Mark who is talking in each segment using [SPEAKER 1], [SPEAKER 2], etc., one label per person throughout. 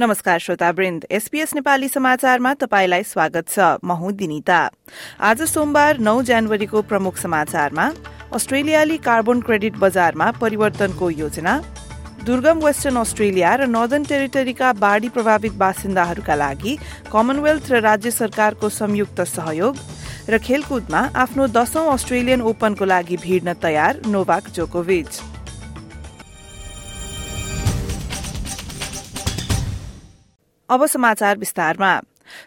[SPEAKER 1] नमस्कार श्रोतावृन्द एसपीएस नेपाली समाचारमा तपाईंलाई स्वागत छ। म हुँ दिनिता। आज सोमबार नौ जनवरीको प्रमुख समाचारमा अस्ट्रेलियाली कार्बन क्रेडिट बजारमा परिवर्तनको योजना दुर्गम वेस्टर्न अस्ट्रेलिया र नर्दन टेरिटरीका बाढ़ी प्रभावित बासिन्दाहरूका लागि कमनवेल्थ र राज्य सरकारको संयुक्त सहयोग र खेलकुदमा आफ्नो दशौं अस्ट्रेलियन ओपनको लागि भिड्न तयार नोभाक जोकोभिच। अब समाचार विस्तारमा।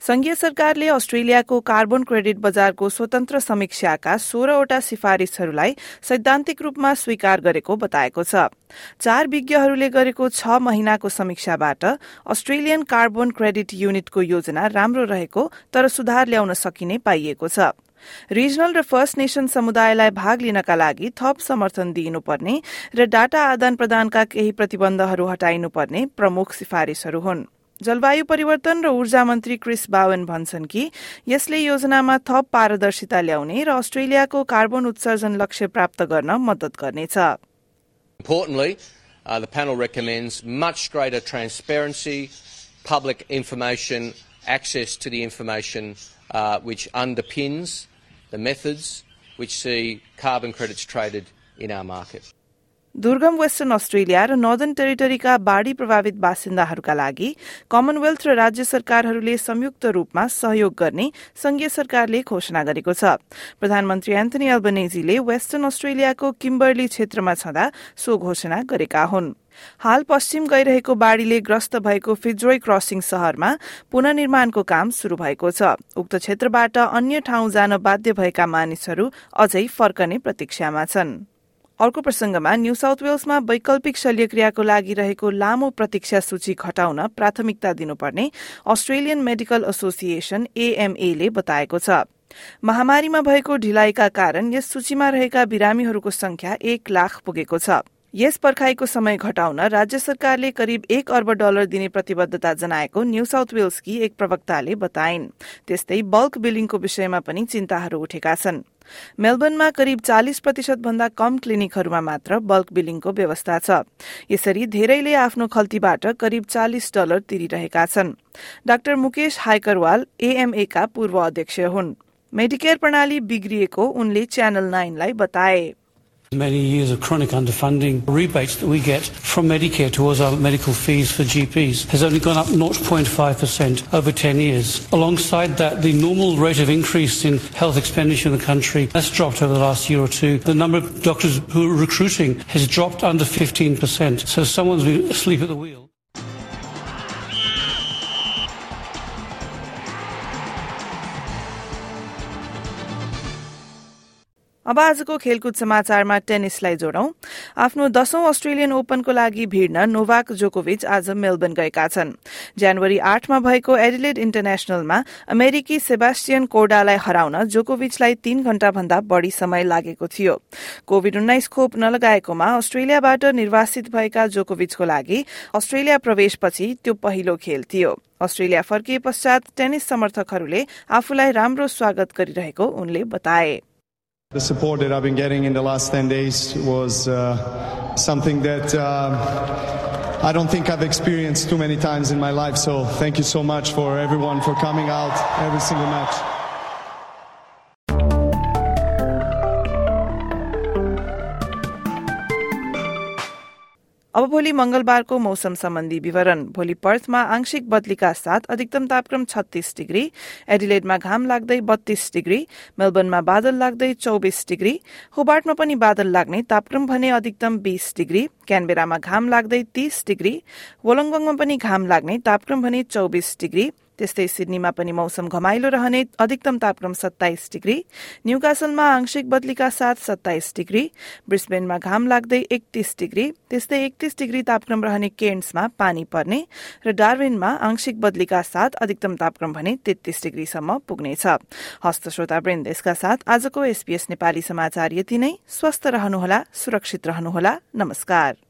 [SPEAKER 1] संघीय सरकारले अस्ट्रेलियाको कार्बन क्रेडिट बजारको स्वतन्त्र समीक्षाका सोह्रवटा सिफारिशहरूलाई सैद्धान्तिक रूपमा स्वीकार गरेको बताएको छ। चार विज्ञहरूले गरेको छ महिनाको समीक्षाबाट अस्ट्रेलियन कार्बन क्रेडिट युनिटको योजना राम्रो रहेको तर सुधार ल्याउन सकिने पाइएको छ। रिजनल र फर्स्ट नेशन समुदायलाई भाग लिनका लागि थप समर्थन दिइनुपर्ने र डाटा आदान प्रदानका केही प्रतिबन्धहरू हटाइनुपर्ने प्रमुख सिफारिशहरू हुन्। जलवायु परिवर्तन र ऊर्जा मन्त्री क्रिस बावन भन्छन् कि यसले योजनामा थप पारदर्शिता ल्याउने र अस्ट्रेलियाको कार्बन उत्सर्जन लक्ष्य प्राप्त गर्न मद्दत गर्नेछ
[SPEAKER 2] Importantly, uh, the panel recommends much greater transparency, public information, access to the information uh, which underpins the methods which see carbon credits traded in our market.
[SPEAKER 1] दुर्गम वेस्टर्न अस्ट्रेलिया र नर्दन टेरिटरीका बाढ़ी प्रभावित बासिन्दाहरूका लागि कमनवेल्थ र राज्य सरकारहरूले संयुक्त रूपमा सहयोग गर्ने संघीय सरकारले घोषणा गरेको छ। प्रधानमन्त्री एन्थनी अल्बनेजीले वेस्टर्न अस्ट्रेलियाको किम्बर्ली क्षेत्रमा छँदा सो घोषणा गरेका हुन्। हाल पश्चिम गइरहेको बाढ़ीले ग्रस्त भएको फिज्रोय क्रसिङ शहरमा पुननिर्माणको काम शुरू भएको छ। उक्त क्षेत्रबाट अन्य ठाउँ जान बाध्य भएका मानिसहरू अझै फर्कने प्रतीक्षामा छन्। अर्को प्रसंगमा न्यू साउथ वेल्समा वैकल्पिक शल्यक्रियाको लागि रहेको लामो प्रतीक्षा सूची घटाउन प्राथमिकता दिनुपर्ने अस्ट्रेलियन मेडिकल एसोसिएशन एएमए बताएको छ। महामारीमा भएको ढिलाइका कारण यस सूचीमा रहेका बिरामीहरूको संख्या एक लाख पुगेको छ। यस पर्खाईको समय घटाउन राज्य सरकारले करिब एक अर्ब डलर दिने प्रतिबद्धता जनाएको न्यू साउथ वेल्सकी एक प्रवक्ताले बताइन्। त्यस्तै बल्क बिलिङको विषयमा पनि चिन्ताहरू उठेका छन्। मेलबर्नमा करिब चालिस प्रतिशत भन्दा कम क्लिनिकहरूमा मात्र बल्क बिलिङको व्यवस्था छ। यसरी धेरैले आफ्नो खल्तीबाट करिब चालिस डलर तिरिरहेका छन्। डाक्टर मुकेश हाइकरवाल एएमए का पूर्व अध्यक्ष हुन्। मेडिकेयर प्रणाली बिग्रिएको उनले च्यानल नाइनलाई बताए।
[SPEAKER 3] Many years of chronic underfunding, rebates that we get from Medicare towards our medical fees for GPs has only gone up 0.5% over 10 years. Alongside that, the normal rate of increase in health expenditure in the country has dropped over the last year or two. The number of doctors who are recruiting has dropped under 15%. So someone's been asleep at the wheel.
[SPEAKER 1] अब आजको खेलकुद समाचारमा टेनिसलाई जोडौं। आफ्नो दशौं Australian ओपनको लागि भिड्न नोभाक जोकोभिच आज Melbourne गएका छन्। जनवरी आठमा भएको एडिलेड इन्टरनेशनलमा अमेरिकी सेबास्टियन कोर्डालाई हराउन जोकोभिचलाई तीन घण्टा भन्दा बढ़ी समय लागेको थियो। कोविड उन्नाइस खोप नलगाएकोमा अस्ट्रेलियाबाट निर्वासित भएका जोकोभिचको लागि अस्ट्रेलिया प्रवेशपछि त्यो पहिलो खेल थियो। अस्ट्रेलिया फर्किए पश्चात टेनिस समर्थकहरूले आफूलाई राम्रो स्वागत गरिरहेको उनले बताए।
[SPEAKER 4] The support that I've been getting in the last 10 days was uh, something that uh, I don't think I've experienced too many times in my life. So thank you so much for everyone for coming out every single match.
[SPEAKER 1] अब भोलि मंगलबारको मौसम सम्बन्धी विवरण। भोलि पर्थमा आंशिक बदलीका साथ अधिकतम तापक्रम छत्तीस डिग्री एडिलेडमा घाम लाग्दै बत्तीस डिग्री मेलबर्नमा बादल लाग्दै चौबिस डिग्री होबार्टमा पनि बादल लाग्ने तापक्रम भने अधिकतम बीस डिग्री क्यानबेरामा घाम लाग्दै तीस डिग्री वोलङ्गङमा पनि घाम लाग्ने तापक्रम भने चौबिस डिग्री त्यस्तै सिडनीमा पनि मौसम घमाइलो रहने अधिकतम तापक्रम सत्ताइस डिग्री न्यूकासलमा आंशिक बदलीका साथ सत्ताइस डिग्री ब्रिस्बेनमा घाम लाग्दै एकतीस डिग्री त्यस्तै एकतीस डिग्री तापक्रम रहने केन्समा पानी पर्ने र डार्विनमा आंशिक बदलीका साथ अधिकतम तापक्रम भने तेत्तीस डिग्रीसम्म पुग्नेछ। हस्त श्रोता वृन्द यसका साथ आजको एसपीएस नेपाली समाचार यति नै। स्वस्थ रहनुहोला सुरक्षित रहनुहोला। नमस्कार।